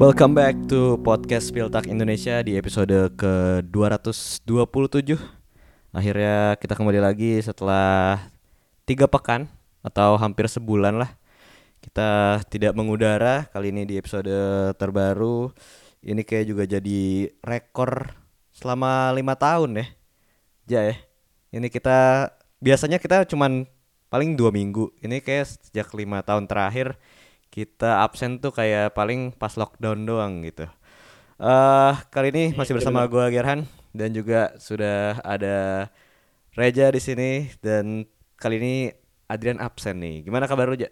Welcome back to podcast Piltak Indonesia di episode ke-227 Akhirnya kita kembali lagi setelah tiga pekan atau hampir sebulan lah Kita tidak mengudara. Kali ini di episode terbaru Ini kayak juga jadi rekor selama lima tahun ya. Ja ya Ini kita biasanya kita cuman paling dua minggu. Ini kayak sejak lima tahun terakhir kita absen tuh kayak paling pas lockdown doang gitu. eh kali ini masih bersama gue Gerhan dan juga sudah ada Reja di sini dan kali ini Adrian absen nih. Gimana kabar lu, Ja?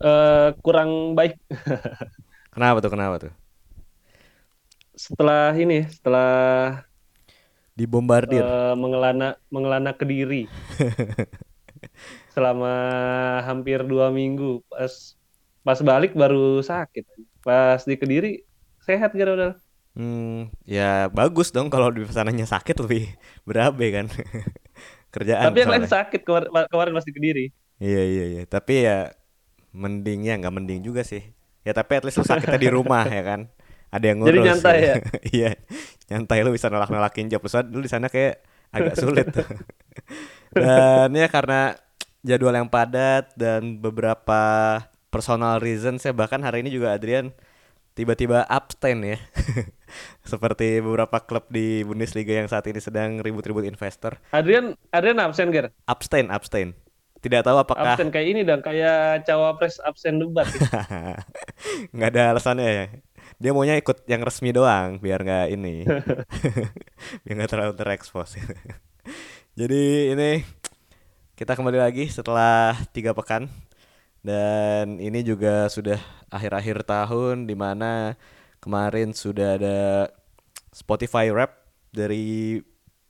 Eh, kurang baik Kenapa tuh? Kenapa tuh? setelah ini setelah Dibombardir. eh, mengelana mengelana kediri selama hampir dua minggu pas pas balik baru sakit pas di kediri sehat gara udah Hmm, ya bagus dong kalau di sananya sakit lebih berabe kan. Kerjaan tapi yang lain sakit kemar kemarin pas di kediri Iya iya iya, tapi ya mendingnya nggak mending juga sih. Ya tapi at least lu sakitnya di rumah ya kan. Ada yang ngurus. Jadi nyantai gitu. ya? Iya, nyantai lu bisa nolak-nolakin job. Soalnya dulu di sana kayak agak sulit. dan ya karena jadwal yang padat dan beberapa personal reasons ya bahkan hari ini juga Adrian tiba-tiba abstain ya. Seperti beberapa klub di Bundesliga yang saat ini sedang ribut-ribut investor. Adrian Adrian absen ger Abstain, abstain. Tidak tahu apakah absen kayak ini dong kayak cawapres absen debat nggak ada alasannya ya dia maunya ikut yang resmi doang biar nggak ini biar nggak terlalu terekspos jadi ini kita kembali lagi setelah tiga pekan dan ini juga sudah akhir-akhir tahun di mana kemarin sudah ada Spotify Rap dari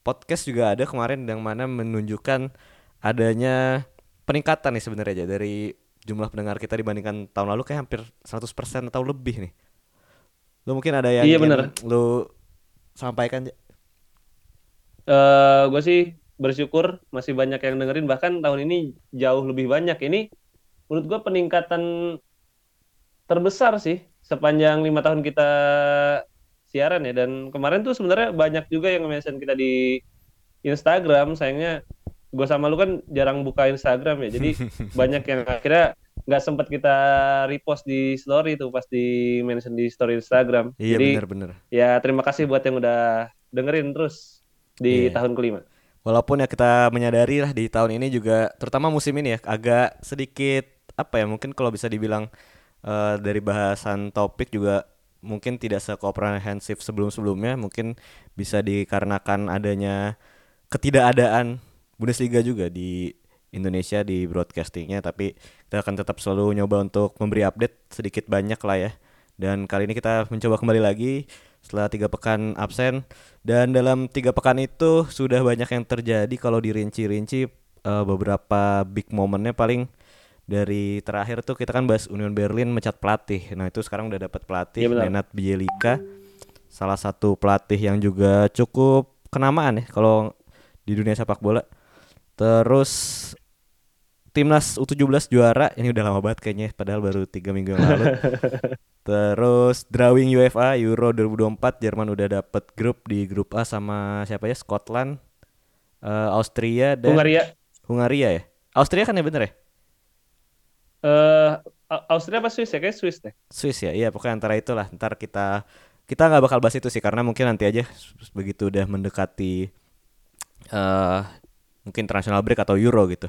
podcast juga ada kemarin yang mana menunjukkan adanya peningkatan nih sebenarnya aja dari jumlah pendengar kita dibandingkan tahun lalu kayak hampir 100% atau lebih nih. Lu mungkin ada yang Iya, bener. lu sampaikan eh gue sih bersyukur masih banyak yang dengerin. Bahkan tahun ini jauh lebih banyak. Ini menurut gue peningkatan terbesar sih sepanjang lima tahun kita siaran ya. Dan kemarin tuh sebenarnya banyak juga yang mention kita di Instagram. Sayangnya gue sama lu kan jarang buka Instagram ya. Jadi banyak yang akhirnya nggak sempat kita repost di story tuh pas di mention di story Instagram. Iya jadi bener-bener. ya terima kasih buat yang udah dengerin terus di Iya. tahun kelima Walaupun ya kita menyadari lah di tahun ini juga terutama musim ini ya agak sedikit apa ya mungkin kalau bisa dibilang eh, dari bahasan topik juga mungkin tidak sekomprehensif sebelum-sebelumnya mungkin bisa dikarenakan adanya ketidakadaan Bundesliga juga di Indonesia di broadcastingnya tapi kita akan tetap selalu nyoba untuk memberi update sedikit banyak lah ya. Dan kali ini kita mencoba kembali lagi setelah tiga pekan absen dan dalam tiga pekan itu sudah banyak yang terjadi kalau dirinci-rinci eh, beberapa big momennya paling dari terakhir tuh kita kan bahas Union Berlin mencat pelatih. Nah itu sekarang udah dapat pelatih benar. Nenad Bielika, salah satu pelatih yang juga cukup kenamaan ya kalau di dunia sepak bola. Terus timnas U17 juara, ini udah lama banget kayaknya, padahal baru tiga minggu yang lalu. Terus drawing UEFA Euro 2024 Jerman udah dapet grup di grup A sama siapa ya Scotland, eh, Austria dan Hungaria Hungaria ya. Austria kan ya bener ya? eh A- Austria apa Swiss ya kayak Swiss deh Swiss ya, iya pokoknya antara itulah. Ntar kita kita nggak bakal bahas itu sih karena mungkin nanti aja begitu udah mendekati eh mungkin international break atau Euro gitu.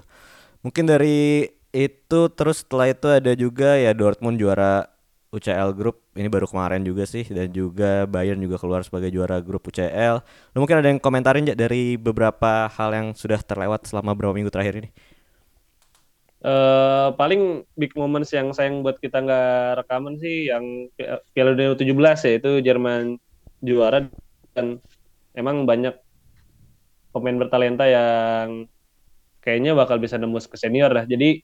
Mungkin dari itu terus setelah itu ada juga ya Dortmund juara UCL Group ini baru kemarin juga sih dan juga Bayern juga keluar sebagai juara grup UCL. Lu mungkin ada yang komentarin ya dari beberapa hal yang sudah terlewat selama beberapa minggu terakhir ini. eh paling big moments yang sayang buat kita nggak rekaman sih yang Pi- Piala Dunia U17 ya itu Jerman juara dan emang banyak pemain bertalenta yang kayaknya bakal bisa nembus ke senior lah jadi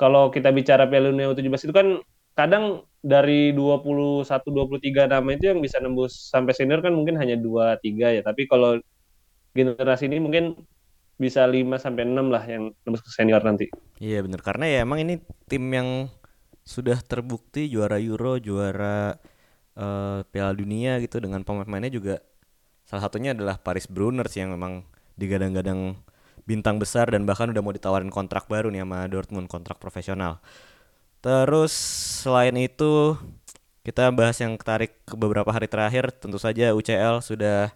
kalau kita bicara Piala Dunia U17 itu kan kadang dari 21 23 nama itu yang bisa nembus sampai senior kan mungkin hanya 2 3 ya. Tapi kalau generasi ini mungkin bisa 5 sampai 6 lah yang nembus ke senior nanti. Iya bener karena ya emang ini tim yang sudah terbukti juara Euro, juara uh, Piala Dunia gitu dengan pemain-pemainnya juga salah satunya adalah Paris Brunner sih yang memang digadang-gadang bintang besar dan bahkan udah mau ditawarin kontrak baru nih sama Dortmund kontrak profesional. Terus selain itu kita bahas yang tarik ke beberapa hari terakhir. Tentu saja UCL sudah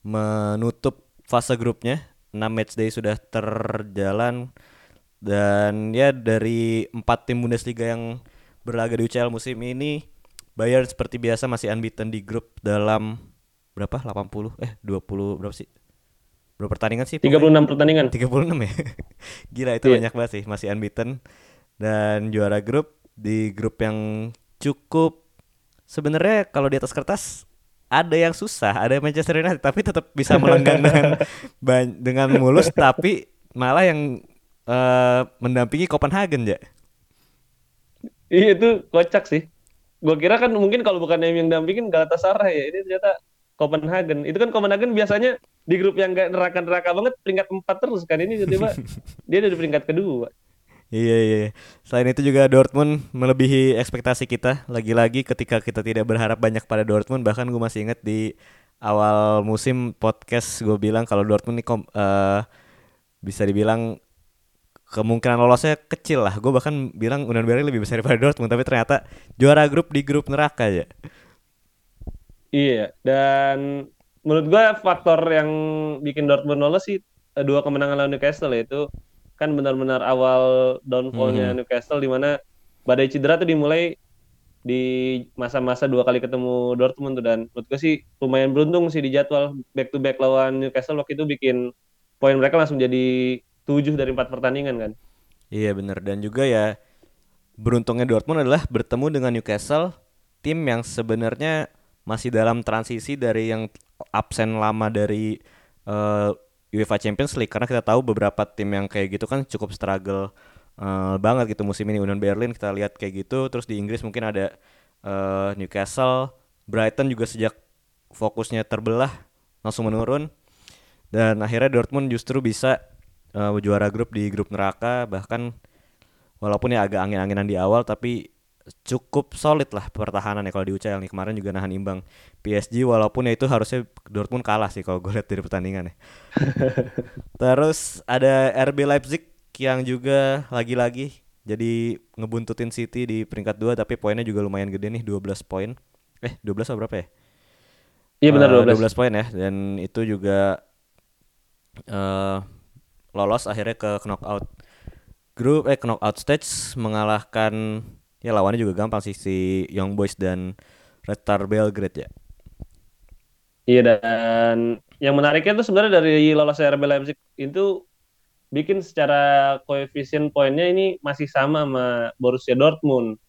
menutup fase grupnya. 6 matchday sudah terjalan. Dan ya dari empat tim Bundesliga yang berlaga di UCL musim ini Bayern seperti biasa masih unbeaten di grup dalam berapa? 80 eh 20 berapa sih berapa pertandingan sih? 36 pokoknya? pertandingan. 36 ya. Gila itu yeah. banyak banget sih, masih unbeaten dan juara grup di grup yang cukup sebenarnya kalau di atas kertas ada yang susah, ada Manchester United tapi tetap bisa melenggang dengan dengan mulus tapi malah yang uh, mendampingi Copenhagen ya. Iya itu kocak sih. Gue kira kan mungkin kalau bukan yang dampingin Galatasaray ya. Ini ternyata Copenhagen. Itu kan Copenhagen biasanya di grup yang gak neraka-neraka banget peringkat empat terus kan ini tiba-tiba dia ada di peringkat kedua. Iya iya. Selain itu juga Dortmund melebihi ekspektasi kita. Lagi-lagi ketika kita tidak berharap banyak pada Dortmund, bahkan gue masih ingat di awal musim podcast gue bilang kalau Dortmund ini uh, bisa dibilang kemungkinan lolosnya kecil lah. Gue bahkan bilang Union Berlin lebih besar daripada Dortmund, tapi ternyata juara grup di grup neraka ya. Iya, dan menurut gue faktor yang bikin Dortmund lolos sih eh, dua kemenangan lawan Newcastle yaitu kan benar-benar awal downfallnya hmm. Newcastle di mana badai cedera tuh dimulai di masa-masa dua kali ketemu Dortmund tuh dan menurut gue sih lumayan beruntung sih di jadwal back to back lawan Newcastle waktu itu bikin poin mereka langsung jadi tujuh dari empat pertandingan kan. Iya benar dan juga ya beruntungnya Dortmund adalah bertemu dengan Newcastle tim yang sebenarnya masih dalam transisi dari yang absen lama dari uh, UEFA Champions League. Karena kita tahu beberapa tim yang kayak gitu kan cukup struggle uh, banget gitu musim ini. Union Berlin kita lihat kayak gitu. Terus di Inggris mungkin ada uh, Newcastle. Brighton juga sejak fokusnya terbelah langsung menurun. Dan akhirnya Dortmund justru bisa uh, juara grup di grup neraka. Bahkan walaupun ya agak angin-anginan di awal tapi cukup solid lah pertahanan ya kalau di UCL nih kemarin juga nahan imbang PSG walaupun ya itu harusnya Dortmund kalah sih kalau gue lihat dari pertandingan ya. Terus ada RB Leipzig yang juga lagi-lagi jadi ngebuntutin City di peringkat 2 tapi poinnya juga lumayan gede nih 12 poin. Eh 12 atau berapa ya? Iya benar uh, 12. 12 poin ya dan itu juga uh, lolos akhirnya ke knockout grup eh knockout stage mengalahkan ya lawannya juga gampang sih si Young Boys dan Red Star Belgrade ya. Iya dan yang menariknya itu sebenarnya dari lolos RB Leipzig itu bikin secara koefisien poinnya ini masih sama sama Borussia Dortmund.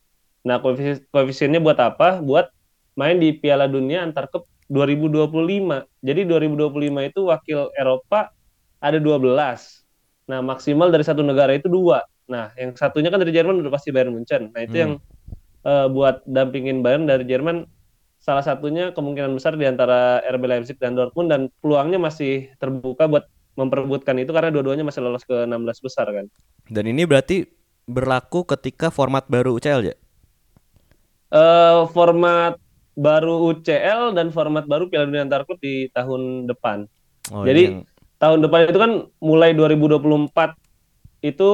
Nah, koefisien koefisiennya buat apa? Buat main di Piala Dunia antar klub 2025. Jadi 2025 itu wakil Eropa ada 12. Nah, maksimal dari satu negara itu dua. Nah, yang satunya kan dari Jerman udah pasti Bayern Munchen. Nah, itu hmm. yang uh, buat dampingin Bayern dari Jerman salah satunya kemungkinan besar di antara RB Leipzig dan Dortmund dan peluangnya masih terbuka buat memperebutkan itu karena dua-duanya masih lolos ke 16 besar kan. Dan ini berarti berlaku ketika format baru UCL ya? Uh, format baru UCL dan format baru Piala Dunia antar klub di tahun depan. Oh, Jadi yang... tahun depan itu kan mulai 2024 itu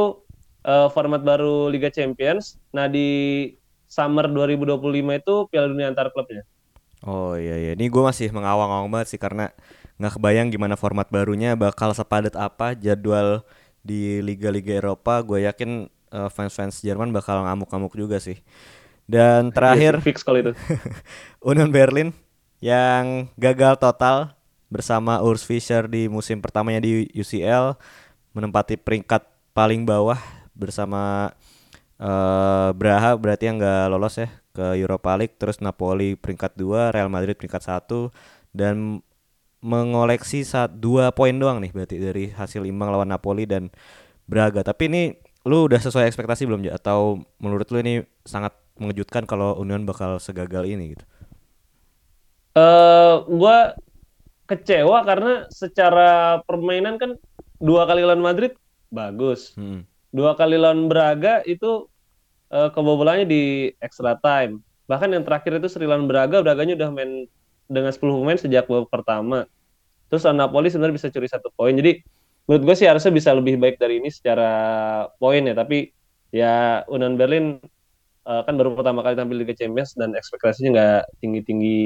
uh, format baru Liga Champions. Nah di summer 2025 itu Piala Dunia antar klubnya. Oh iya iya, ini gue masih mengawang-awang banget sih karena nggak kebayang gimana format barunya bakal sepadat apa jadwal di liga-liga Eropa. Gue yakin uh, fans-fans Jerman bakal ngamuk-ngamuk juga sih. Dan terakhir, yes, fix kalau itu. Union Berlin yang gagal total bersama Urs Fischer di musim pertamanya di UCL menempati peringkat paling bawah bersama uh, Braha berarti yang nggak lolos ya ke Europa League terus Napoli peringkat 2 Real Madrid peringkat 1 dan mengoleksi saat dua poin doang nih berarti dari hasil imbang lawan Napoli dan Braga. Tapi ini lu udah sesuai ekspektasi belum ya atau menurut lu ini sangat mengejutkan kalau Union bakal segagal ini gitu? Eh uh, gua kecewa karena secara permainan kan dua kali lawan Madrid bagus. Hmm dua kali lawan Braga itu uh, kebobolannya di extra time. Bahkan yang terakhir itu Sri Braga, Braganya udah main dengan 10 pemain sejak babak pertama. Terus Napoli sebenarnya bisa curi satu poin. Jadi menurut gue sih harusnya bisa lebih baik dari ini secara poin ya. Tapi ya Union Berlin uh, kan baru pertama kali tampil Liga Champions dan ekspektasinya nggak tinggi-tinggi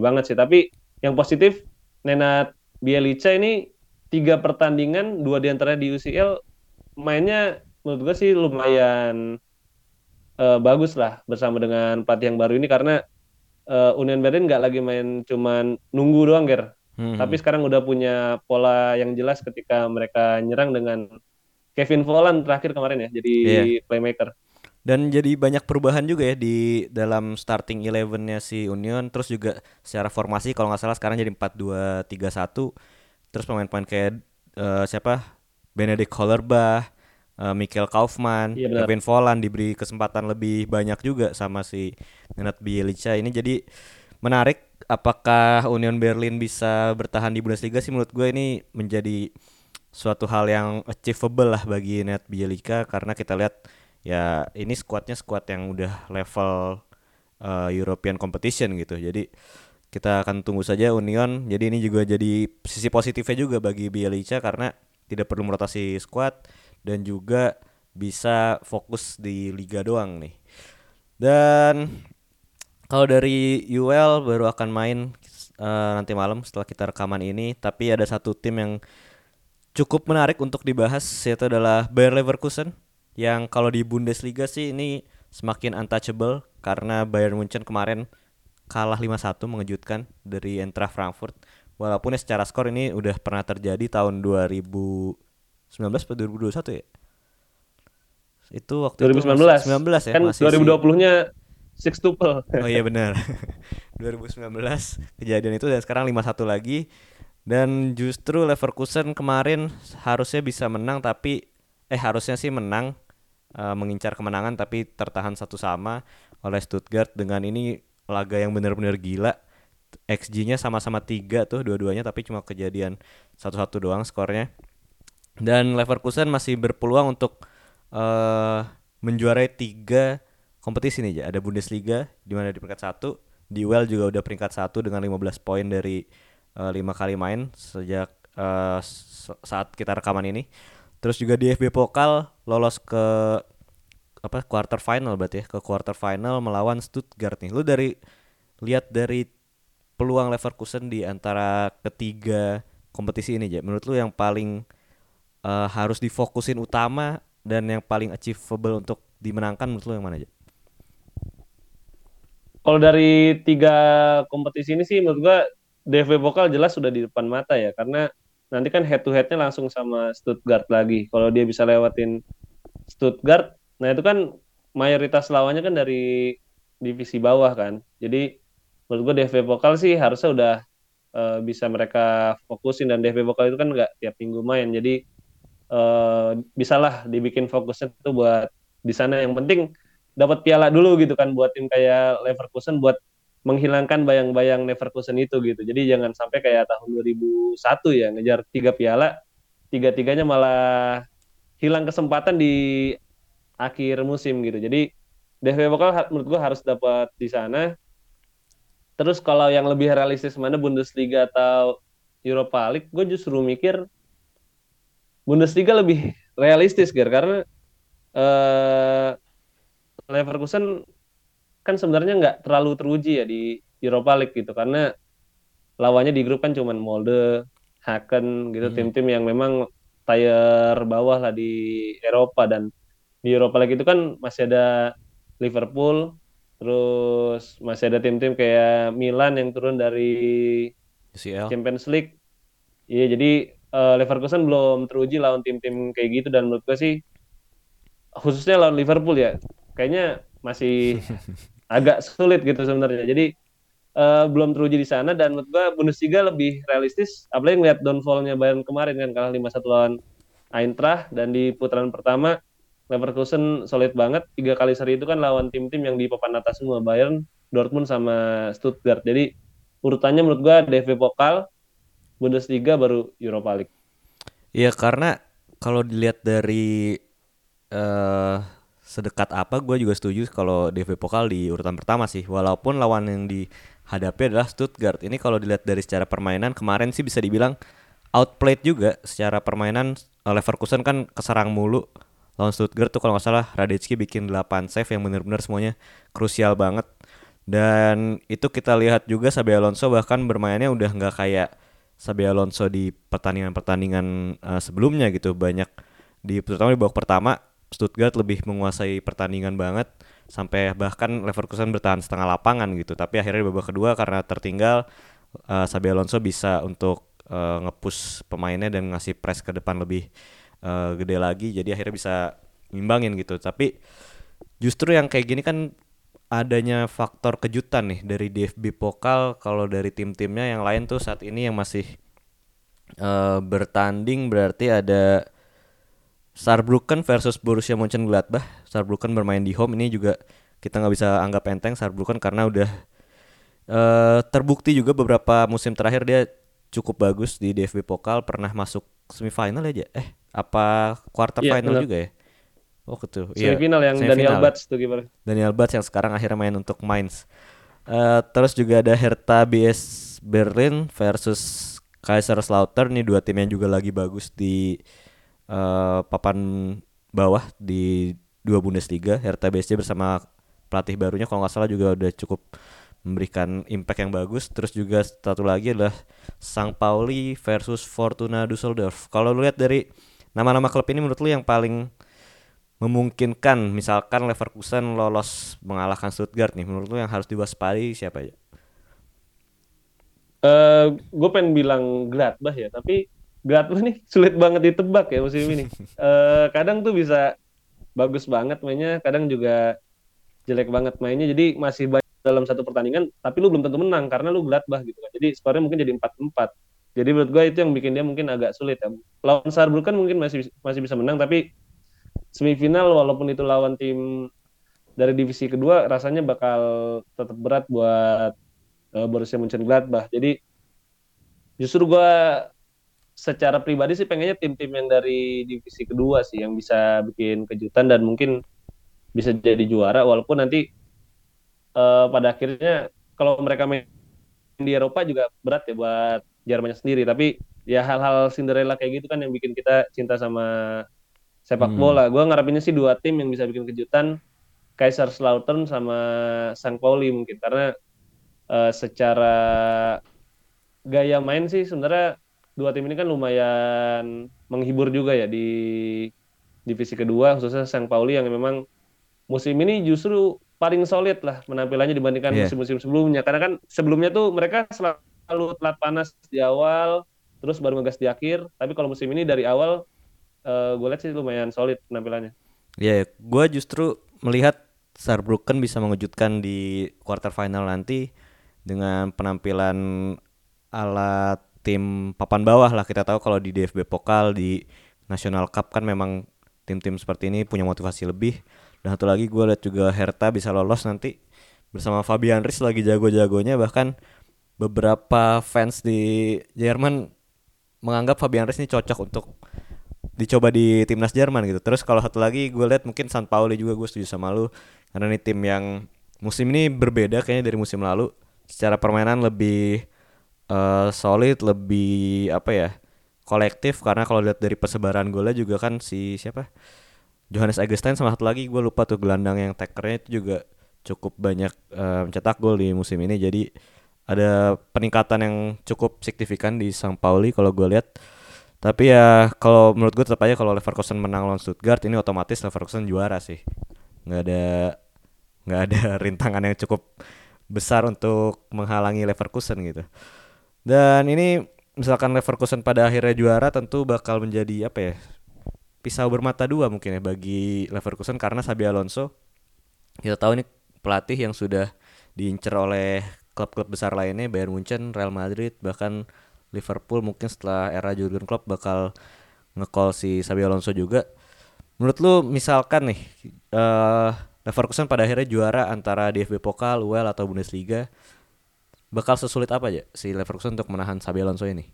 banget sih. Tapi yang positif Nenad Bielica ini tiga pertandingan, dua di antaranya di UCL mainnya menurut gue sih lumayan uh, bagus lah bersama dengan pelatih yang baru ini karena uh, Union Berlin nggak lagi main cuman nunggu doang ger hmm. tapi sekarang udah punya pola yang jelas ketika mereka nyerang dengan Kevin Volland terakhir kemarin ya jadi yeah. playmaker dan jadi banyak perubahan juga ya di dalam starting elevennya si Union terus juga secara formasi kalau nggak salah sekarang jadi 4-2-3-1 terus pemain-pemain kayak uh, siapa Benedict Hollerbach uh, Michael Kaufman, iya, Kevin Volland diberi kesempatan lebih banyak juga sama si Nenad Bielica ini jadi menarik apakah Union Berlin bisa bertahan di Bundesliga sih? Menurut gue ini menjadi suatu hal yang achievable lah bagi Nenad Bielica karena kita lihat ya ini skuadnya skuad yang udah level uh, European competition gitu. Jadi kita akan tunggu saja Union. Jadi ini juga jadi sisi positifnya juga bagi Bielica karena tidak perlu merotasi squad dan juga bisa fokus di liga doang nih. Dan kalau dari UL baru akan main uh, nanti malam setelah kita rekaman ini, tapi ada satu tim yang cukup menarik untuk dibahas yaitu adalah Bayer Leverkusen yang kalau di Bundesliga sih ini semakin untouchable karena Bayern Munchen kemarin kalah 5-1 mengejutkan dari Eintracht Frankfurt. Walaupun secara skor ini udah pernah terjadi tahun 2000 19 atau 2021 ya? Itu waktu 2019. itu 19 ya. Kan masih 2020-nya sextuple. Oh iya benar. 2019 kejadian itu dan sekarang 5-1 lagi dan justru Leverkusen kemarin harusnya bisa menang tapi eh harusnya sih menang uh, mengincar kemenangan tapi tertahan satu sama oleh Stuttgart dengan ini laga yang benar-benar gila XG-nya sama-sama tiga tuh dua-duanya tapi cuma kejadian satu-satu doang skornya dan Leverkusen masih berpeluang untuk uh, menjuarai tiga kompetisi nih ya. Ada Bundesliga di mana di peringkat satu, di Well juga udah peringkat satu dengan 15 poin dari uh, lima kali main sejak uh, saat kita rekaman ini. Terus juga di FB Pokal lolos ke apa quarter final berarti ya ke quarter final melawan Stuttgart nih. Lu dari lihat dari peluang Leverkusen di antara ketiga kompetisi ini ya. Menurut lu yang paling uh, harus difokusin utama dan yang paling achievable untuk dimenangkan menurut lo yang mana aja? Kalau dari tiga kompetisi ini sih menurut gua DV Vokal jelas sudah di depan mata ya karena nanti kan head to headnya langsung sama Stuttgart lagi. Kalau dia bisa lewatin Stuttgart, nah itu kan mayoritas lawannya kan dari divisi bawah kan. Jadi menurut gua DV Vokal sih harusnya udah uh, bisa mereka fokusin dan DV Vokal itu kan nggak tiap minggu main. Jadi uh, bisalah dibikin fokusnya tuh buat di sana yang penting dapat piala dulu gitu kan buat tim kayak Leverkusen buat menghilangkan bayang-bayang Leverkusen itu gitu. Jadi jangan sampai kayak tahun 2001 ya ngejar tiga piala, tiga-tiganya malah hilang kesempatan di akhir musim gitu. Jadi DV Pokal menurut gua harus dapat di sana. Terus kalau yang lebih realistis mana Bundesliga atau Europa League, gue justru mikir Bundesliga lebih realistis Ger karena uh, Leverkusen kan sebenarnya nggak terlalu teruji ya di Europa League gitu karena lawannya di grup kan cuman Molde, Haken gitu tim tim-tim yang memang tier bawah lah di Eropa dan di Europa League itu kan masih ada Liverpool, terus masih ada tim-tim kayak Milan yang turun dari UCL. Champions League. Iya jadi uh, Leverkusen belum teruji lawan tim-tim kayak gitu dan menurut gue sih khususnya lawan Liverpool ya kayaknya masih agak sulit gitu sebenarnya. Jadi uh, belum teruji di sana dan menurut gue Bundesliga lebih realistis apalagi ngeliat downfallnya Bayern kemarin kan kalah 5-1 lawan Eintracht dan di putaran pertama Leverkusen solid banget tiga kali seri itu kan lawan tim-tim yang di papan atas semua Bayern, Dortmund sama Stuttgart. Jadi urutannya menurut gue DFB Pokal, Bundesliga baru Europa League. Iya karena kalau dilihat dari uh, sedekat apa gue juga setuju kalau DFB Pokal di urutan pertama sih. Walaupun lawan yang dihadapi adalah Stuttgart. Ini kalau dilihat dari secara permainan kemarin sih bisa dibilang outplayed juga. Secara permainan Leverkusen kan keserang mulu. Lawan Stuttgart tuh kalau nggak salah Radecki bikin 8 save yang benar-benar semuanya krusial banget. Dan itu kita lihat juga Sabi Alonso bahkan bermainnya udah nggak kayak Sabi Alonso di pertandingan-pertandingan uh, sebelumnya gitu banyak di terutama di babak pertama Stuttgart lebih menguasai pertandingan banget sampai bahkan Leverkusen bertahan setengah lapangan gitu. Tapi akhirnya di babak kedua karena tertinggal uh, Xabi Alonso bisa untuk uh, ngepush pemainnya dan ngasih press ke depan lebih uh, gede lagi. Jadi akhirnya bisa ngimbangin gitu. Tapi justru yang kayak gini kan adanya faktor kejutan nih dari DFB Pokal kalau dari tim-timnya yang lain tuh saat ini yang masih uh, bertanding berarti ada Saarbrücken versus Borussia Mönchengladbach. Saarbrücken bermain di home ini juga kita nggak bisa anggap enteng Saarbrücken karena udah uh, terbukti juga beberapa musim terakhir dia cukup bagus di DFB Pokal pernah masuk semifinal aja. Eh, apa quarter yeah, final bener. juga ya? Oh gitu. Semifinal yeah. yang semifinal. Daniel Batz tuh gimana? Daniel Batz yang sekarang akhirnya main untuk Mainz. Uh, terus juga ada Hertha BS Berlin versus Kaiserslautern nih dua tim yang juga lagi bagus di uh, papan bawah di dua Bundesliga Hertha BSC bersama pelatih barunya kalau nggak salah juga udah cukup memberikan impact yang bagus terus juga satu lagi adalah Sang Pauli versus Fortuna Düsseldorf kalau lu lihat dari nama-nama klub ini menurut lu yang paling memungkinkan misalkan Leverkusen lolos mengalahkan Stuttgart nih menurut lu yang harus diwaspadai siapa aja? Uh, eh, gue pengen bilang Gladbach ya tapi Gladbach nih sulit banget ditebak ya musim ini. uh, kadang tuh bisa bagus banget mainnya, kadang juga jelek banget mainnya. Jadi masih banyak dalam satu pertandingan, tapi lu belum tentu menang karena lu Gladbach gitu kan. Jadi skornya mungkin jadi empat empat. Jadi menurut gue itu yang bikin dia mungkin agak sulit ya. Lawan Saarbrücken mungkin masih masih bisa menang, tapi semifinal walaupun itu lawan tim dari divisi kedua rasanya bakal tetap berat buat uh, Borussia Mönchengladbach. Jadi justru gue secara pribadi sih pengennya tim-tim yang dari divisi kedua sih yang bisa bikin kejutan dan mungkin bisa jadi juara walaupun nanti uh, pada akhirnya kalau mereka main di Eropa juga berat ya buat Jermannya sendiri tapi ya hal-hal Cinderella kayak gitu kan yang bikin kita cinta sama sepak hmm. bola. Gue ngarepinnya sih dua tim yang bisa bikin kejutan Kaiserslautern sama St. Pauli mungkin karena uh, secara gaya main sih sebenarnya dua tim ini kan lumayan menghibur juga ya di divisi kedua khususnya Sang Pauli yang memang musim ini justru paling solid lah penampilannya dibandingkan yeah. musim-musim sebelumnya karena kan sebelumnya tuh mereka selalu telat panas di awal terus baru ngegas di akhir tapi kalau musim ini dari awal uh, gue lihat sih lumayan solid penampilannya. Ya, yeah, gue justru melihat Saarbrücken bisa mengejutkan di quarter final nanti dengan penampilan alat tim papan bawah lah. Kita tahu kalau di DFB Pokal di National Cup kan memang tim-tim seperti ini punya motivasi lebih. Dan satu lagi gue lihat juga Hertha bisa lolos nanti bersama Fabian Rys lagi jago-jagonya. Bahkan beberapa fans di Jerman menganggap Fabian Rys ini cocok untuk dicoba di timnas Jerman gitu. Terus kalau satu lagi gue lihat mungkin San Pauli juga gue setuju sama lu. Karena ini tim yang musim ini berbeda kayaknya dari musim lalu. Secara permainan lebih uh, solid lebih apa ya kolektif. Karena kalau lihat dari persebaran golnya juga kan si siapa? Johannes Agustin sama satu lagi gue lupa tuh gelandang yang takernya itu juga cukup banyak uh, mencetak gol di musim ini. Jadi ada peningkatan yang cukup signifikan di Sang Pauli kalau gue lihat tapi ya kalau menurut gue tetap aja kalau Leverkusen menang lawan Stuttgart ini otomatis Leverkusen juara sih nggak ada nggak ada rintangan yang cukup besar untuk menghalangi Leverkusen gitu dan ini misalkan Leverkusen pada akhirnya juara tentu bakal menjadi apa ya? Pisau bermata dua mungkin ya bagi Leverkusen karena Sabi Alonso kita tahu ini pelatih yang sudah diincar oleh klub-klub besar lainnya Bayern Munchen, Real Madrid, bahkan Liverpool mungkin setelah era Jurgen Klopp bakal ngecall si Sabi Alonso juga. Menurut lu misalkan nih uh, Leverkusen pada akhirnya juara antara DFB Pokal, UEL atau Bundesliga bakal sesulit apa aja si Leverkusen untuk menahan Xabi Alonso ini?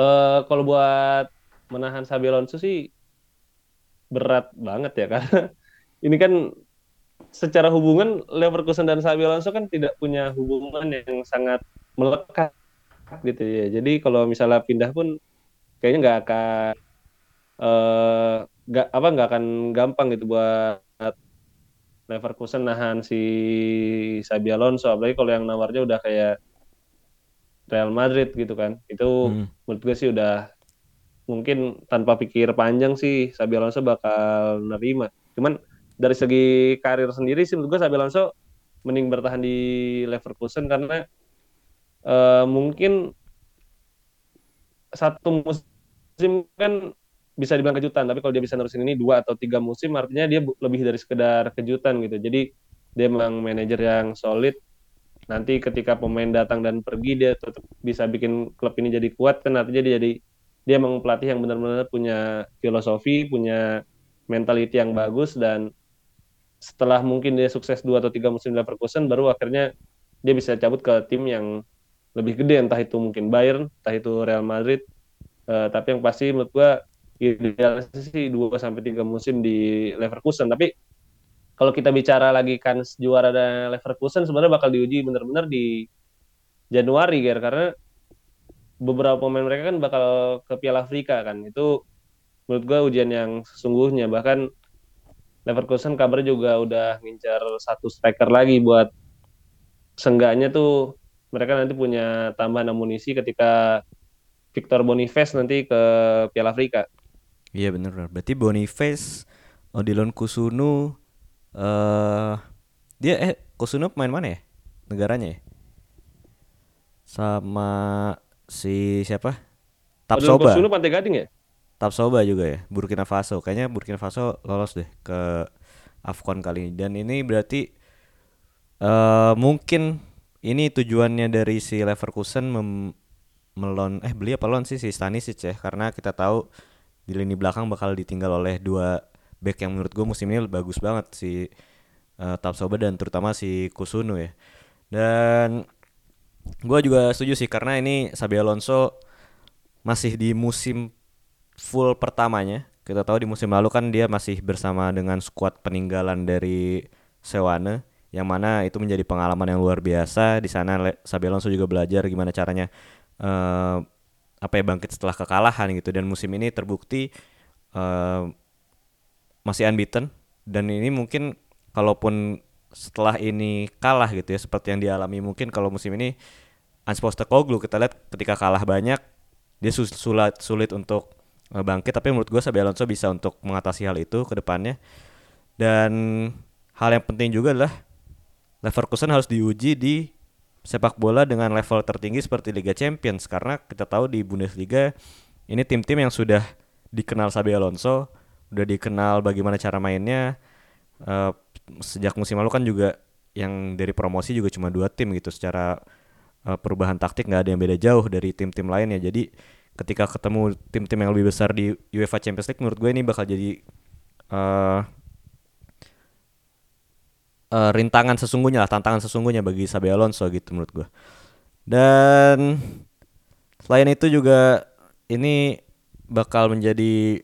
Eh, kalau buat menahan Xabi Alonso sih berat banget ya karena ini kan secara hubungan Leverkusen dan Xabi Alonso kan tidak punya hubungan yang sangat melekat gitu ya. Jadi kalau misalnya pindah pun kayaknya nggak akan eh nggak apa nggak akan gampang gitu buat Leverkusen nahan si Xabi Alonso apalagi kalau yang nawarnya udah kayak Real Madrid gitu kan. Itu Hmm. menurut gue sih udah mungkin tanpa pikir panjang sih Xabi Alonso bakal nerima. Cuman dari segi karir sendiri sih menurut gue Xabi Alonso mending bertahan di Leverkusen karena eh, mungkin satu musim kan bisa dibilang kejutan, tapi kalau dia bisa nerusin ini dua atau tiga musim artinya dia lebih dari sekedar kejutan gitu. Jadi dia memang manajer yang solid. Nanti ketika pemain datang dan pergi dia tetap bisa bikin klub ini jadi kuat kan artinya dia jadi dia emang pelatih yang benar-benar punya filosofi, punya mentality yang bagus dan setelah mungkin dia sukses dua atau tiga musim di Leverkusen baru akhirnya dia bisa cabut ke tim yang lebih gede entah itu mungkin Bayern, entah itu Real Madrid. Eh, tapi yang pasti menurut gua idealnya sih 2 sampai 3 musim di Leverkusen. Tapi kalau kita bicara lagi kan juara dan Leverkusen sebenarnya bakal diuji benar-benar di Januari Ger karena beberapa pemain mereka kan bakal ke Piala Afrika kan. Itu menurut gua ujian yang sesungguhnya bahkan Leverkusen kabarnya juga udah ngincar satu striker lagi buat seenggaknya tuh mereka nanti punya tambahan amunisi ketika Victor Boniface nanti ke Piala Afrika. Iya bener bener. Berarti Boniface, Odilon Kusunu, eh dia eh Kusunu pemain mana ya? Negaranya ya? Sama si siapa? Odilon Tapsoba. Kusunu Pantai Gading ya? Tapsoba juga ya, Burkina Faso. Kayaknya Burkina Faso lolos deh ke AFCON kali ini. Dan ini berarti eh mungkin ini tujuannya dari si Leverkusen mem- melon eh beli apa lon sih si Stanisic ya karena kita tahu di lini belakang bakal ditinggal oleh dua back yang menurut gue musim ini bagus banget si eh, Tapsoba dan terutama si Kusunu ya. Dan gue juga setuju sih karena ini Xabi Alonso masih di musim full pertamanya. Kita tahu di musim lalu kan dia masih bersama dengan skuad peninggalan dari Sewane yang mana itu menjadi pengalaman yang luar biasa. Di sana Xabi Alonso juga belajar gimana caranya eh, apa ya bangkit setelah kekalahan gitu dan musim ini terbukti eh, masih unbeaten dan ini mungkin kalaupun setelah ini kalah gitu ya seperti yang dialami mungkin kalau musim ini Ange Postecoglou kita lihat ketika kalah banyak dia sulit sulit untuk bangkit tapi menurut gue Xabi Alonso bisa untuk mengatasi hal itu ke depannya dan hal yang penting juga adalah Leverkusen harus diuji di sepak bola dengan level tertinggi seperti Liga Champions karena kita tahu di Bundesliga ini tim-tim yang sudah dikenal Xabi Alonso, udah dikenal bagaimana cara mainnya. Eh, sejak musim lalu kan juga yang dari promosi juga cuma dua tim gitu secara eh, perubahan taktik nggak ada yang beda jauh dari tim-tim lainnya. Jadi ketika ketemu tim-tim yang lebih besar di UEFA Champions League menurut gue ini bakal jadi eh eh, rintangan sesungguhnya lah, tantangan sesungguhnya bagi Xabi Alonso gitu menurut gue. Dan selain itu juga ini bakal menjadi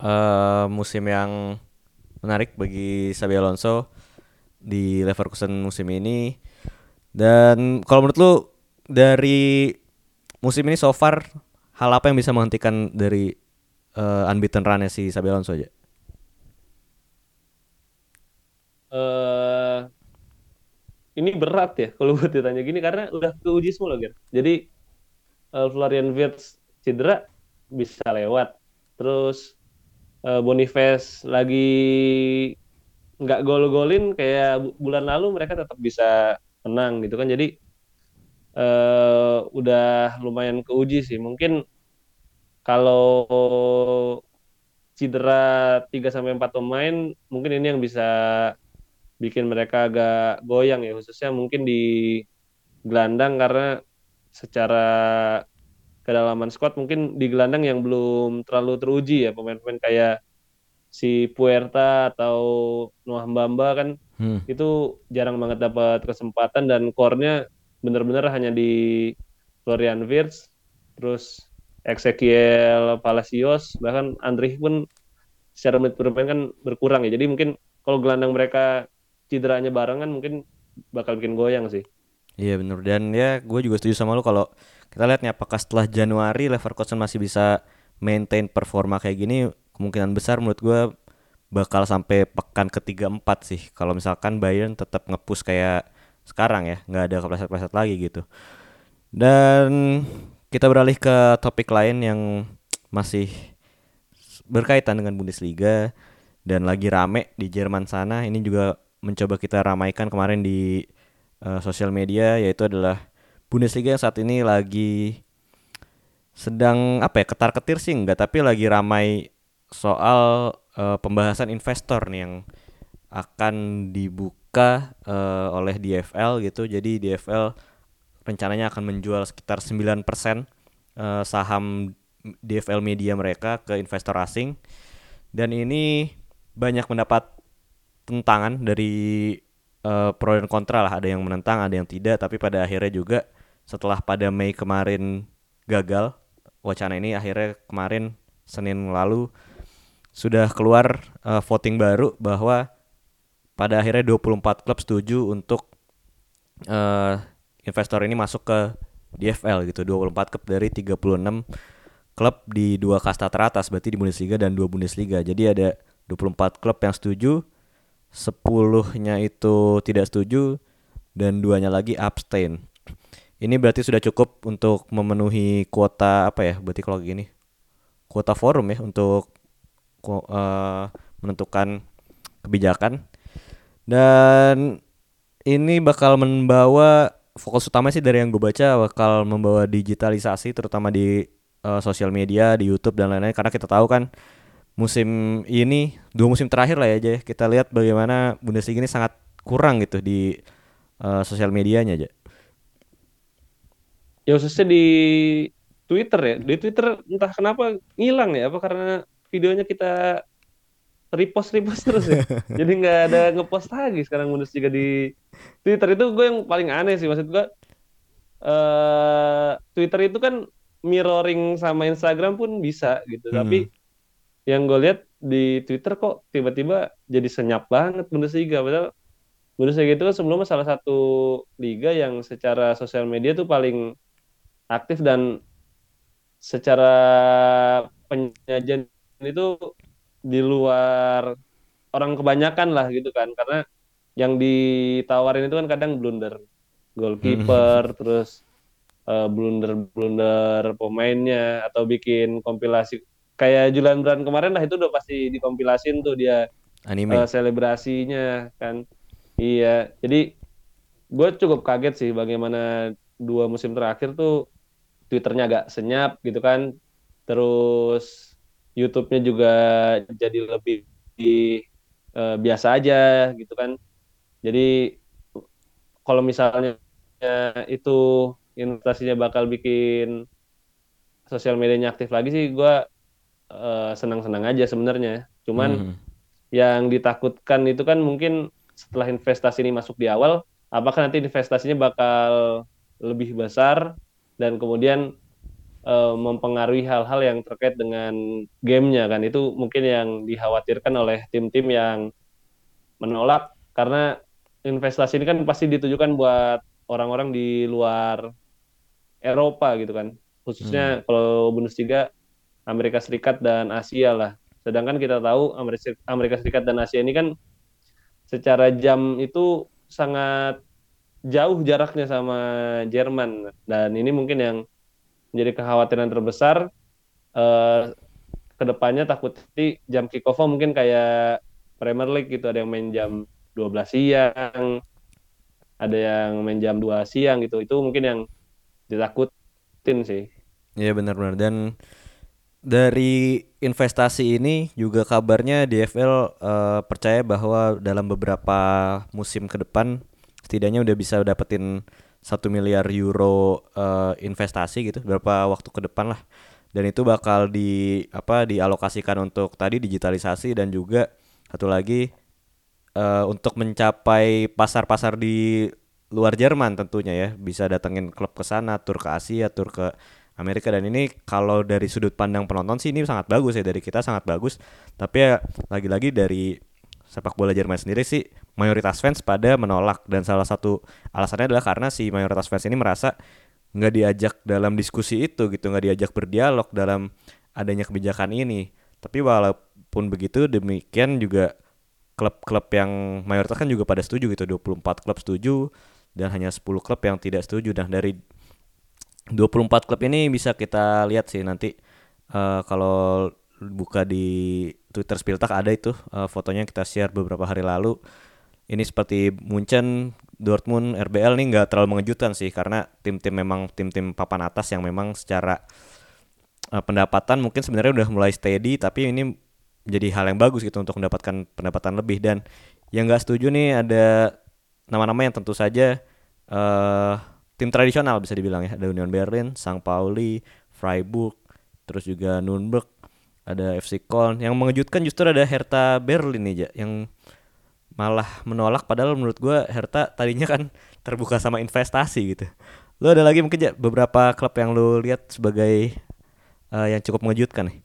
eh, musim yang menarik bagi Xabi Alonso di Leverkusen musim ini. Dan kalau menurut lu dari musim ini so far hal apa yang bisa menghentikan dari eh, unbeaten run-nya si Xabi Alonso aja? eh ini berat ya kalau buat ditanya gini karena udah keuji semua Ger. Jadi eh, Florian Wirtz cedera bisa lewat. Terus eh, Boniface lagi nggak gol-golin kayak bu- bulan lalu mereka tetap bisa menang gitu kan. Jadi eh, udah lumayan keuji sih. Mungkin kalau cedera 3 sampai 4 pemain mungkin ini yang bisa bikin mereka agak goyang ya khususnya mungkin di gelandang karena secara kedalaman squad mungkin di gelandang yang belum terlalu teruji ya pemain-pemain kayak si Puerta atau Noah Mbamba kan Hmm. itu jarang banget dapat kesempatan dan core-nya bener-bener hanya di Florian Wirtz terus Ezekiel Palacios bahkan Andrich pun secara menit bermain kan berkurang ya. Jadi mungkin kalau gelandang mereka cederanya barengan mungkin bakal bikin goyang sih. Iya bener. Dan ya gue juga setuju sama lu kalau kita lihat nih apakah setelah Januari Leverkusen masih bisa maintain performa kayak gini kemungkinan besar menurut gue bakal sampai pekan ketiga empat sih. Kalau misalkan Bayern tetap ngepush kayak sekarang ya nggak ada kepleset-pleset lagi gitu. Dan kita beralih ke topik lain yang masih berkaitan dengan Bundesliga dan lagi rame di Jerman sana. Ini juga mencoba kita ramaikan kemarin di uh, sosial media yaitu adalah Bundesliga yang saat ini lagi sedang apa ya ketar-ketir sih enggak tapi lagi ramai soal uh, pembahasan investor nih yang akan dibuka uh, oleh DFL gitu. Jadi DFL rencananya akan menjual sekitar 9% uh, saham DFL Media mereka ke investor asing. Dan ini banyak mendapat tentangan dari uh, pro dan kontra lah. Ada yang menentang, ada yang tidak. Tapi pada akhirnya juga setelah pada Mei kemarin gagal wacana ini akhirnya kemarin Senin lalu sudah keluar uh, voting baru bahwa pada akhirnya 24 klub setuju untuk uh, investor ini masuk ke DFL gitu. 24 klub dari 36 klub di dua kasta teratas berarti di Bundesliga dan dua Bundesliga. Jadi ada 24 klub yang setuju 10-nya itu tidak setuju dan duanya lagi abstain. Ini berarti sudah cukup untuk memenuhi kuota apa ya berarti kalau gini kuota forum ya untuk uh, menentukan kebijakan dan ini bakal membawa fokus utama sih dari yang gue baca bakal membawa digitalisasi terutama di uh, sosial media di YouTube dan lain-lain. Karena kita tahu kan musim ini dua musim terakhir lah ya aja kita lihat bagaimana Bundesliga ini sangat kurang gitu di uh, sosial medianya aja. Ya khususnya di Twitter ya. Di Twitter entah kenapa ngilang ya apa karena videonya kita repost repost terus ya. Jadi nggak ada ngepost lagi sekarang Bundesliga di Twitter itu gue yang paling aneh sih maksud gue. Uh, Twitter itu kan mirroring sama Instagram pun bisa gitu. Hmm. Tapi yang gue lihat di Twitter kok tiba-tiba jadi senyap banget Bundesliga. Padahal Bundesliga itu kan sebelumnya salah satu liga yang secara sosial media tuh paling aktif dan secara penyajian itu di luar orang kebanyakan lah gitu kan. Karena yang ditawarin itu kan kadang blunder. Goalkeeper hmm. terus uh, blunder blunder pemainnya atau bikin kompilasi. Kayak Julian Brand kemarin lah itu udah pasti dikompilasin tuh dia anime. uh, selebrasinya kan. Iya jadi gue cukup kaget sih bagaimana dua musim terakhir tuh twitternya agak senyap gitu kan. Terus YouTube-nya juga jadi lebih uh, biasa aja gitu kan. Jadi kalau misalnya itu investasinya bakal bikin sosial medianya aktif lagi sih, gue uh, senang-senang aja sebenarnya. Cuman hmm. yang ditakutkan itu kan mungkin setelah investasi ini masuk di awal, apakah nanti investasinya bakal lebih besar dan kemudian uh, mempengaruhi hal-hal yang terkait dengan gamenya kan. Itu mungkin yang dikhawatirkan oleh tim-tim yang menolak. Karena investasi ini kan pasti ditujukan buat orang-orang di luar Eropa gitu kan. Khususnya hmm. kalau Bundesliga Amerika Serikat dan Asia lah. Sedangkan kita tahu Amerika Serikat dan Asia ini kan secara jam itu sangat jauh jaraknya sama Jerman. Dan ini mungkin yang menjadi kekhawatiran terbesar uh, ke depannya takut di jam kick off mungkin kayak Premier League gitu. Ada yang main jam 12 siang ada yang main jam 2 siang gitu. Itu mungkin yang ditakutin sih. Iya benar-benar. Dan dari investasi ini juga kabarnya DFL uh, eh, percaya bahwa dalam beberapa musim ke depan setidaknya udah bisa dapetin satu miliar euro uh, investasi gitu berapa waktu ke depan lah. Dan itu bakal di apa dialokasikan untuk tadi digitalisasi dan juga satu lagi uh, untuk mencapai pasar-pasar di luar Jerman tentunya ya. Bisa datengin klub ke sana tur ke Asia tur ke Amerika. Dan ini kalau dari sudut pandang penonton sih ini sangat bagus ya. Dari kita sangat bagus. Tapi ya lagi-lagi dari sepak bola Jerman sendiri sih mayoritas fans pada menolak. Dan salah satu alasannya adalah karena si mayoritas fans ini merasa nggak diajak dalam diskusi itu gitu nggak diajak berdialog dalam adanya kebijakan ini. Tapi walaupun begitu demikian juga klub-klub yang mayoritas kan juga pada setuju gitu. 24 klub setuju dan hanya 10 klub yang tidak setuju. Nah dari 24 klub ini bisa kita lihat sih nanti uh, kalau buka di Twitter Spiltak ada itu uh, fotonya kita share beberapa hari lalu. Ini seperti Munchen, Dortmund, RBL nih nggak terlalu mengejutkan sih karena tim-tim memang tim-tim papan atas yang memang secara uh, pendapatan mungkin sebenarnya udah mulai steady tapi ini jadi hal yang bagus gitu untuk mendapatkan pendapatan lebih dan yang nggak setuju nih ada nama-nama yang tentu saja uh, tim tradisional bisa dibilang ya. Ada Union Berlin, Sang Pauli, Freiburg, terus juga Nürnberg, ada FC Köln. Yang mengejutkan justru ada Hertha Berlin nih, ja, yang malah menolak padahal menurut gue Hertha tadinya kan terbuka sama investasi gitu. Lo ada lagi mungkin ya beberapa klub yang lo lihat sebagai uh, yang cukup mengejutkan nih?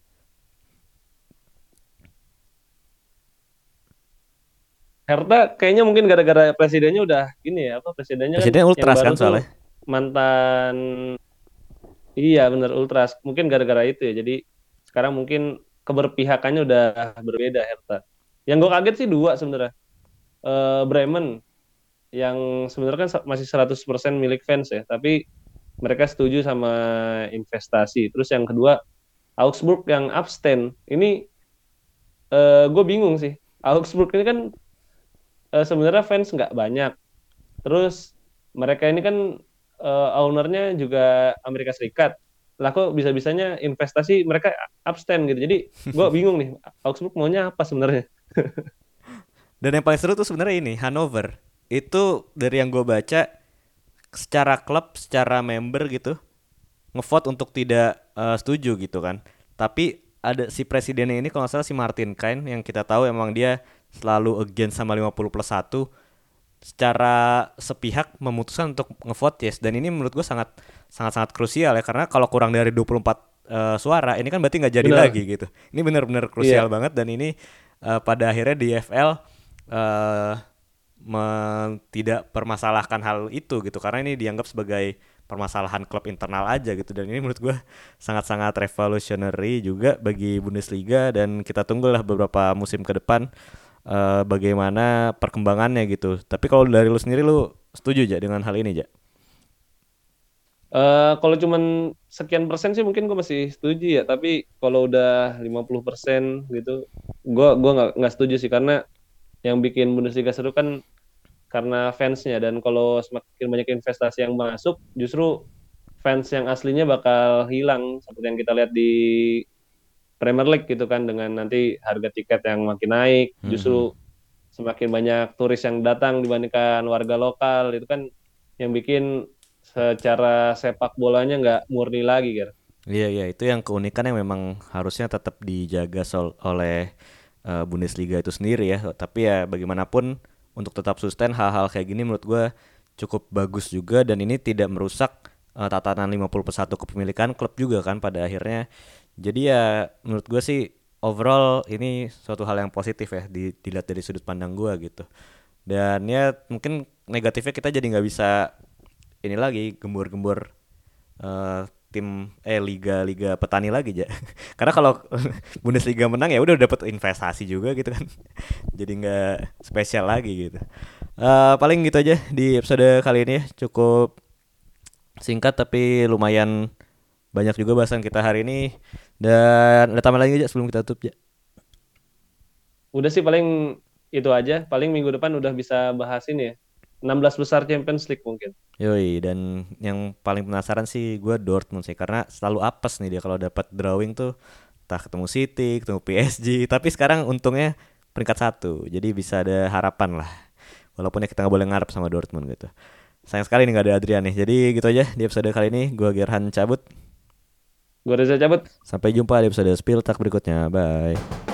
Hertha kayaknya mungkin gara-gara presidennya udah ini ya apa presidennya Presiden kan ultras kan soalnya mantan iya bener ultras mungkin gara-gara itu ya jadi sekarang mungkin keberpihakannya udah berbeda Hertha yang gue kaget sih dua sebenarnya. Uh, Bremen yang sebenarnya kan masih 100% milik fans ya tapi mereka setuju sama investasi. Terus yang kedua Augsburg yang abstain. Ini uh, gue bingung sih. Augsburg ini kan uh, sebenarnya fans nggak banyak. Terus mereka ini kan uh, ownernya juga Amerika Serikat lah kok bisa-bisanya investasi mereka abstain gitu. Jadi gue bingung nih Augsburg maunya apa sebenarnya? Dan yang paling seru tuh sebenarnya ini Hanover. Itu dari yang gue baca secara klub secara member gitu ngevote untuk tidak uh, setuju gitu kan. Tapi ada si presidennya ini kalau nggak salah si Martin Kain yang kita tahu emang dia selalu against sama 50 plus 1 secara sepihak memutuskan untuk ngevote yes. Dan ini menurut gue sangat sangat sangat krusial ya. Karena kalau kurang dari 24 uh, eh, suara ini kan berarti nggak jadi bener. lagi gitu. Ini benar-benar krusial yeah. banget. Dan ini uh, pada akhirnya di FL uh, eh, tidak permasalahkan hal itu gitu. Karena ini dianggap sebagai permasalahan klub internal aja gitu. Dan ini menurut gue sangat-sangat revolutionary juga bagi Bundesliga. Dan kita tunggulah beberapa musim ke depan uh, bagaimana perkembangannya gitu. Tapi kalau dari lu sendiri lu setuju aja dengan hal ini, Ja? Uh, kalau cuman sekian persen sih mungkin gue masih setuju ya, tapi kalau udah 50 persen gitu, gue gua nggak nggak setuju sih karena yang bikin Bundesliga seru kan karena fansnya dan kalau semakin banyak investasi yang masuk, justru fans yang aslinya bakal hilang seperti yang kita lihat di Premier League gitu kan dengan nanti harga tiket yang makin naik hmm. justru semakin banyak turis yang datang dibandingkan warga lokal itu kan yang bikin secara sepak bolanya nggak murni lagi gitu. Iya iya itu yang keunikan yang memang harusnya tetap dijaga sol oleh uh, Bundesliga itu sendiri ya. Tapi ya bagaimanapun untuk tetap sustain hal-hal kayak gini menurut gue cukup bagus juga dan ini tidak merusak uh, tatanan 50 persatu kepemilikan klub juga kan pada akhirnya jadi ya menurut gue sih overall ini suatu hal yang positif ya di, dilihat dari sudut pandang gue gitu. Dan ya mungkin negatifnya kita jadi nggak bisa ini lagi gembur-gembur uh, tim eh liga liga petani lagi ya karena kalau Bundesliga menang ya udah dapat investasi juga gitu kan jadi nggak spesial lagi gitu uh, paling gitu aja di episode kali ini ya. cukup singkat tapi lumayan banyak juga bahasan kita hari ini dan ada tambah lagi aja sebelum kita tutup ya. Udah sih paling itu aja. Paling minggu depan udah bisa bahas ini ya. 16 besar Champions League mungkin. Yoi, dan yang paling penasaran sih gue Dortmund sih karena selalu apes nih dia kalau dapat drawing tuh entah ketemu City, ketemu PSG, tapi sekarang untungnya peringkat satu, jadi bisa ada harapan lah. Walaupun ya kita nggak boleh ngarep sama Dortmund gitu. Sayang sekali nih gak ada Adrian nih. Jadi gitu aja di episode kali ini. Gue Gerhan cabut. Gue Reza cabut. Sampai jumpa di episode Spill Tak berikutnya. Bye.